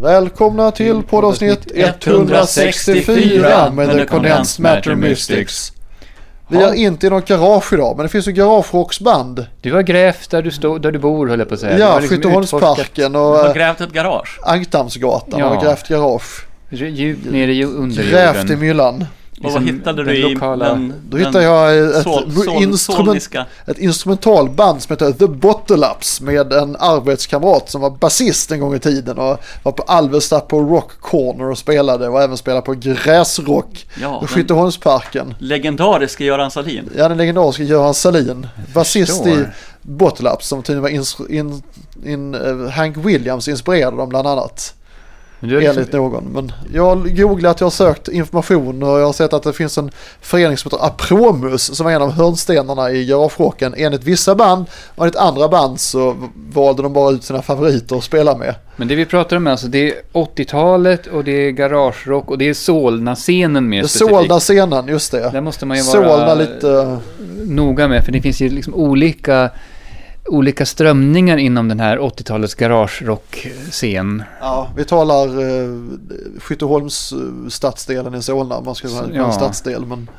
Välkomna till poddavsnitt 164 med The Condensed Matter Mystics. Vi är inte i något garage idag, men det finns ju garagerocksband. Du har grävt där du, stod, där du bor höll jag på att säga. Du Ja, har liksom Skytteholmsparken Du och har äh, grävt ett garage. Ankdammsgatan Ja. har grävt garage. Djupt ner i underjorden. Grävt i myllan. Och vad Liksom hittade den du i lokala- den, Då den hittade jag ett, sol, sol, instrument, ett instrumentalband som heter The Bottle Ups med en arbetskamrat som var basist en gång i tiden och var på Alvesta på Rock Corner och spelade och även spelade på gräsrock Ja, i den Skytteholmsparken. legendariske Göran Salin. Ja, den legendariska Göran Salin. Basist i Bottle Ups som tydligen var ins- in, in, eh, Hank Williams inspirerade dem bland annat. Har liksom, Enligt någon. Men jag har googlat, jag har sökt information och jag har sett att det finns en förening som heter Apromus som är en av hörnstenarna i garagerocken. Enligt vissa band och enligt andra band så valde de bara ut sina favoriter att spela med. men det vi pratar om är alltså det är 80-talet och det är garagerock och det är Solna-scenen mer Det specifikt. Solna-scenen, just det. Där måste man ju vara Solna lite, noga med för det finns ju liksom olika, olika strömningar inom den här 80-talets garagerock-scen. ja, vi talar eh, Skytteholms eh, stadsdelen i Solna, man ska säga Ja. en stadsdel. Men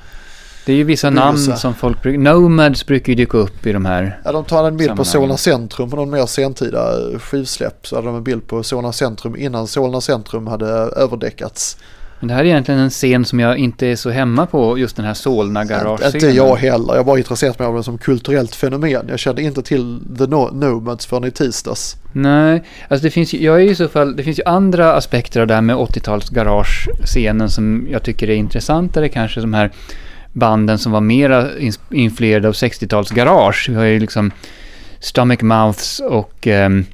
Det är ju vissa namn som folk brukar... Nomads brukar ju dyka upp i de här. Ja, de tar en bild på. Solna centrum på någon mer sentida eh, skivsläpp. Så hade de en bild på Solna centrum innan Solna centrum hade överdäckats. Men det här är egentligen en scen som jag inte är så hemma på, just den här Solna-garagescenen. Inte jag heller, jag bara intresserat mig av det som kulturellt fenomen. Jag kände inte till The no- Nomads förrän i tisdags. Nej, alltså det finns ju, jag är i så fall, det finns ju andra aspekter av det här med 80-tals garagescenen som jag tycker är intressantare kanske, de här banden som var mera influerade av 60-tals garage. Vi har ju liksom Stomach Mouths och ehm,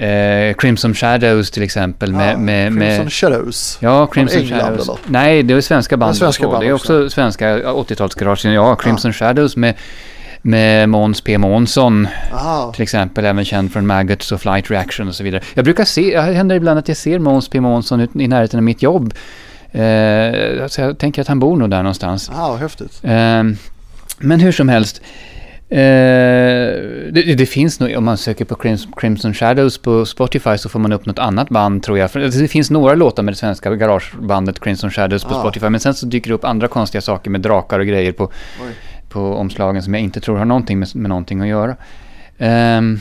eh, Crimson Shadows till exempel med... Ja, med, Crimson med Shadows. Ja, Crimson England, Shadows. eller? Nej, det är svenska band. svenska också. band det är också. också svenska 80-talsgarage. Ja, Crimson Shadows med, med Måns P. Månsson Aha. till exempel, även känd från Maggots och Flight Reaction och så vidare. Jag brukar se, det händer ibland att jag ser Måns P. Månsson i närheten av mitt jobb. Eh, så jag tänker att han bor nog där någonstans. Vad häftigt. Eh, men hur som helst. Eh, det, det finns nog, om man söker på Crims- Crimson Shadows på Spotify så får man upp något annat band tror jag. Det finns några låtar med det svenska garagebandet Crimson Shadows på Ah. Spotify. Men sen så dyker det upp andra konstiga saker med drakar och grejer på, Oj. på omslagen som jag inte tror har någonting med, med någonting att göra. Ehm,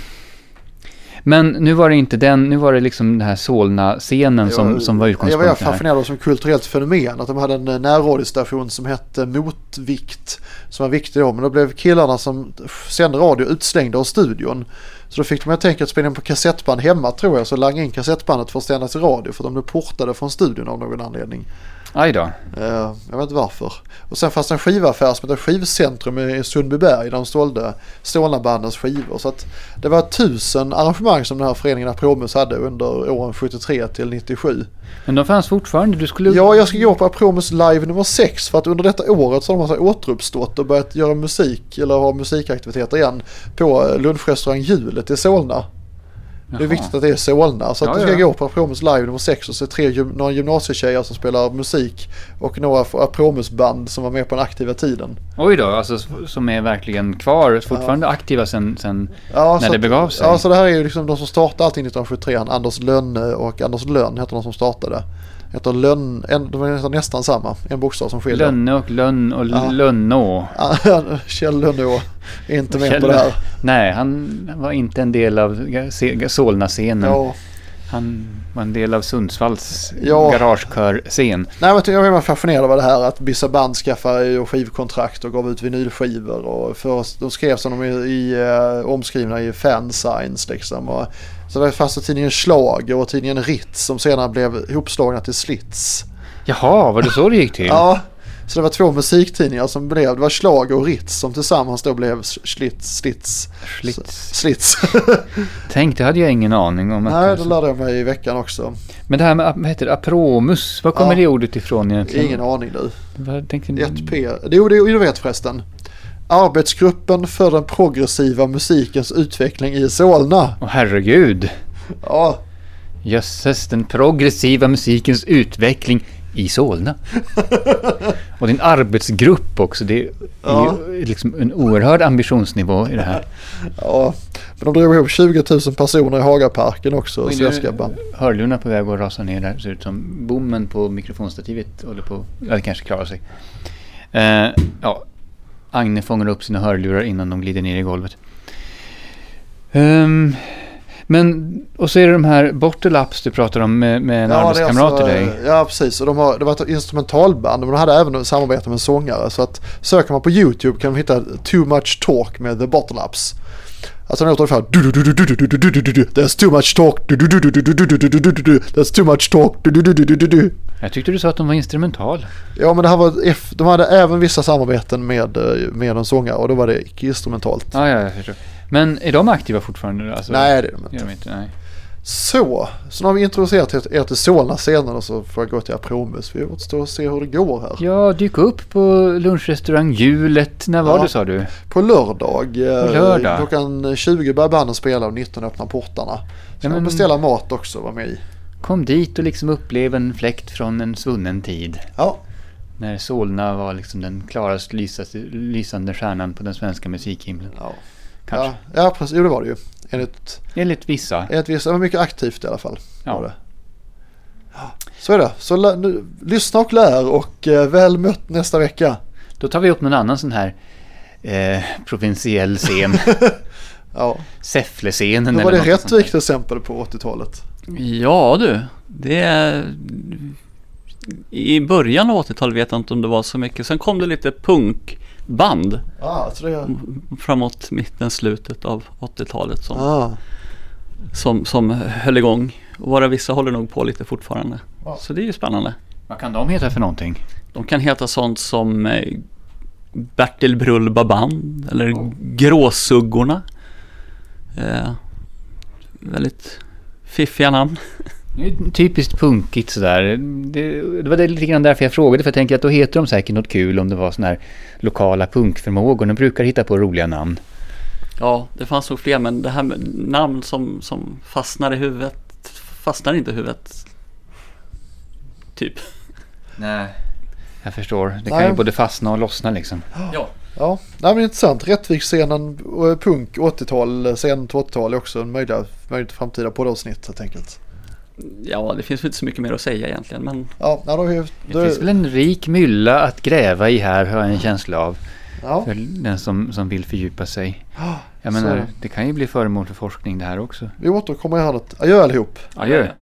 men nu var det inte den, nu var det liksom den här Solna-scenen som, som var Jag var utgångspunkten fascinerad av som kulturellt fenomen. Att de hade en eh, närradiostation som hette Motvikt. Som var viktig då. Men då blev killarna som sände radio utslängda ur studion. Så då fick de helt enkelt spela in på kassettband hemma tror jag. Så langa in kassettbandet för att sändas i radio. För de blev portade från studion av någon anledning. Aj då. Eh, jag vet inte varför. Och sen fanns det en skivaffär som hette Skivcentrum i Sundbyberg där de sålde Solnabandens skivor. Så att det var tusen arrangemang som den här föreningen Apromus hade under åren 73 till 97. Men de fanns fortfarande, du skulle... Ja, jag ska gå på Apromus live nummer 6 för att under detta året så har de alltså återuppstått och börjat göra musik eller ha musikaktiviteter igen på eh, lunchrestaurang Hjulet i Solna. Det är viktigt att det är Solna. Så att Ja, då ska ja. gå på Apromus live nummer 6 och se tre gym- några gymnasietjejer som spelar musik och några Apromus-band som var med på den aktiva tiden. Oj då, alltså som är verkligen kvar, fortfarande aktiva sen, sen Ja, när det begav sig. Ja, så det här är ju liksom de som startade allting 1973. Han, Anders Lönne och Anders Lönn heter de som startade. Heter Lönn, en, de heter nästan samma, en bokstav som skiljer. Lönne och Lönn och Ja. Lönnå. Kjell Lönnå är inte med Kjell- på det här. Nej, han var inte en del av Solna-scenen. Ja. Han var en del av Sundsvalls Ja. garagekörscen. Nej, men jag är fascinerad av det här att vissa band skaffade skivkontrakt och gav ut vinylskivor. Och först, de skrevs de i, i uh, omskrivna i fansigns liksom. Och, så det fanns det tidningen Slag och tidningen Ritz som senare blev ihopslagna till Slits. Jaha, var det så det gick till? Ja, så det var två musiktidningar som blev, det var Slag och Ritz som tillsammans då blev Slits. Slits. Slits. Slits. Tänk, det hade jag ingen aning om. Nej, det lärde jag mig i veckan också. Men det här med, vad heter det, apromus, var kommer Ja. det ordet ifrån egentligen? Ingen aning nu. Vad tänkte ni? 1P. Jo, det, du vet förresten. Arbetsgruppen för den progressiva musikens utveckling i Solna. Åh herregud. Ja, Jösses, den progressiva musikens utveckling i Solna. Och din arbetsgrupp också. Det är Ja. liksom en oerhörd ambitionsnivå i det här. Ja, men de drog ihop 20 000 personer i Hagaparken också, band. Hörlurarna på väg att rasa ner där. Ser ut som bommen på mikrofonstativet håller på Ja, det kanske klarar sig. Eh, ja, Agne fångar upp sina hörlurar innan de glider ner i golvet. Ehm, men, och så är det de här Bortelaps du pratar om med, med en ja, arbetskamrat till dig. Ja, precis. Och de har, det var ett instrumentalband, men de hade även samarbete med en sångare. Så att söker man på YouTube kan man hitta Too Much Talk med The Bortelaps. Alltså den låter ungefär There's too much talk There's too much talk Jag tyckte du sa att de var instrumental. Ja men det här var F, de hade även vissa samarbeten med, med en sångare och då var det icke instrumentalt. Ah, ja, jag förstår. Men är de aktiva fortfarande? Alltså, Nej det är de inte. de inte? Nej. Så, så nu har vi introducerat er- till Solna-scenen och så får jag gå till er promus. Vi får stå och se hur det går här. Ja, dyk upp på lunchrestaurang Hjulet. När var Ja. det sa du? På lördag, eh, På lördag? klockan 20 börjar banden spela och 19 öppnar portarna. Så Ja, men- beställa mat också och vara med i. Kom dit och liksom upplev en fläkt från en svunnen tid. Ja, När Solna var liksom den klarast lysaste, lysande stjärnan på den svenska musikhimlen. ja. Kanske. Ja, ja precis. Jo, det var det ju. Enligt, Enligt vissa. enligt vissa, det var mycket aktivt i alla fall. Ja. Så är det. Så nu, lyssna och lär och eh, väl mött nästa vecka. Då tar vi upp någon annan sån här eh, provinsiell scen. Ja. Säffle-scenen Då var det. Rättvik till exempel på 80-talet. Ja du, det är... I början av 80-talet vet jag inte om det var så mycket. Sen kom det lite punkband Ah, det, framåt mitten, slutet av 80-talet som, ah. som, som höll igång. Och våra vissa håller nog på lite fortfarande. Ja. Så det är ju spännande. Vad kan de heta för någonting? De kan heta sånt som eh, Bertil Brullba Band eller Gråsuggorna. Eh, väldigt fiffiga namn. Det är Typiskt punkigt sådär. Det, det var det lite grann därför jag frågade. För jag tänker att då heter de säkert något kul om det var sådana här lokala punkförmågor. De brukar hitta på roliga namn. Ja, det fanns nog fler men det här med namn som, som fastnar i huvudet fastnar inte i huvudet. Typ. Nej. Jag förstår. Det kan Nej. ju både fastna och lossna liksom. Ja. Ja, nej, men intressant. Rättviksscenen, och punk 80-tal, scen till 80-tal är också en möjliga, möjligt framtida poddavsnitt helt enkelt. Ja, det finns väl inte så mycket mer att säga egentligen men Ja, då, har vi- Det då, finns väl en rik mylla att gräva i här har jag en känsla av. ja, För den som, som vill fördjupa sig. Jag så menar, det. det kan ju bli föremål för forskning det här också. vi återkommer här något. Adjö allihop. Adjö.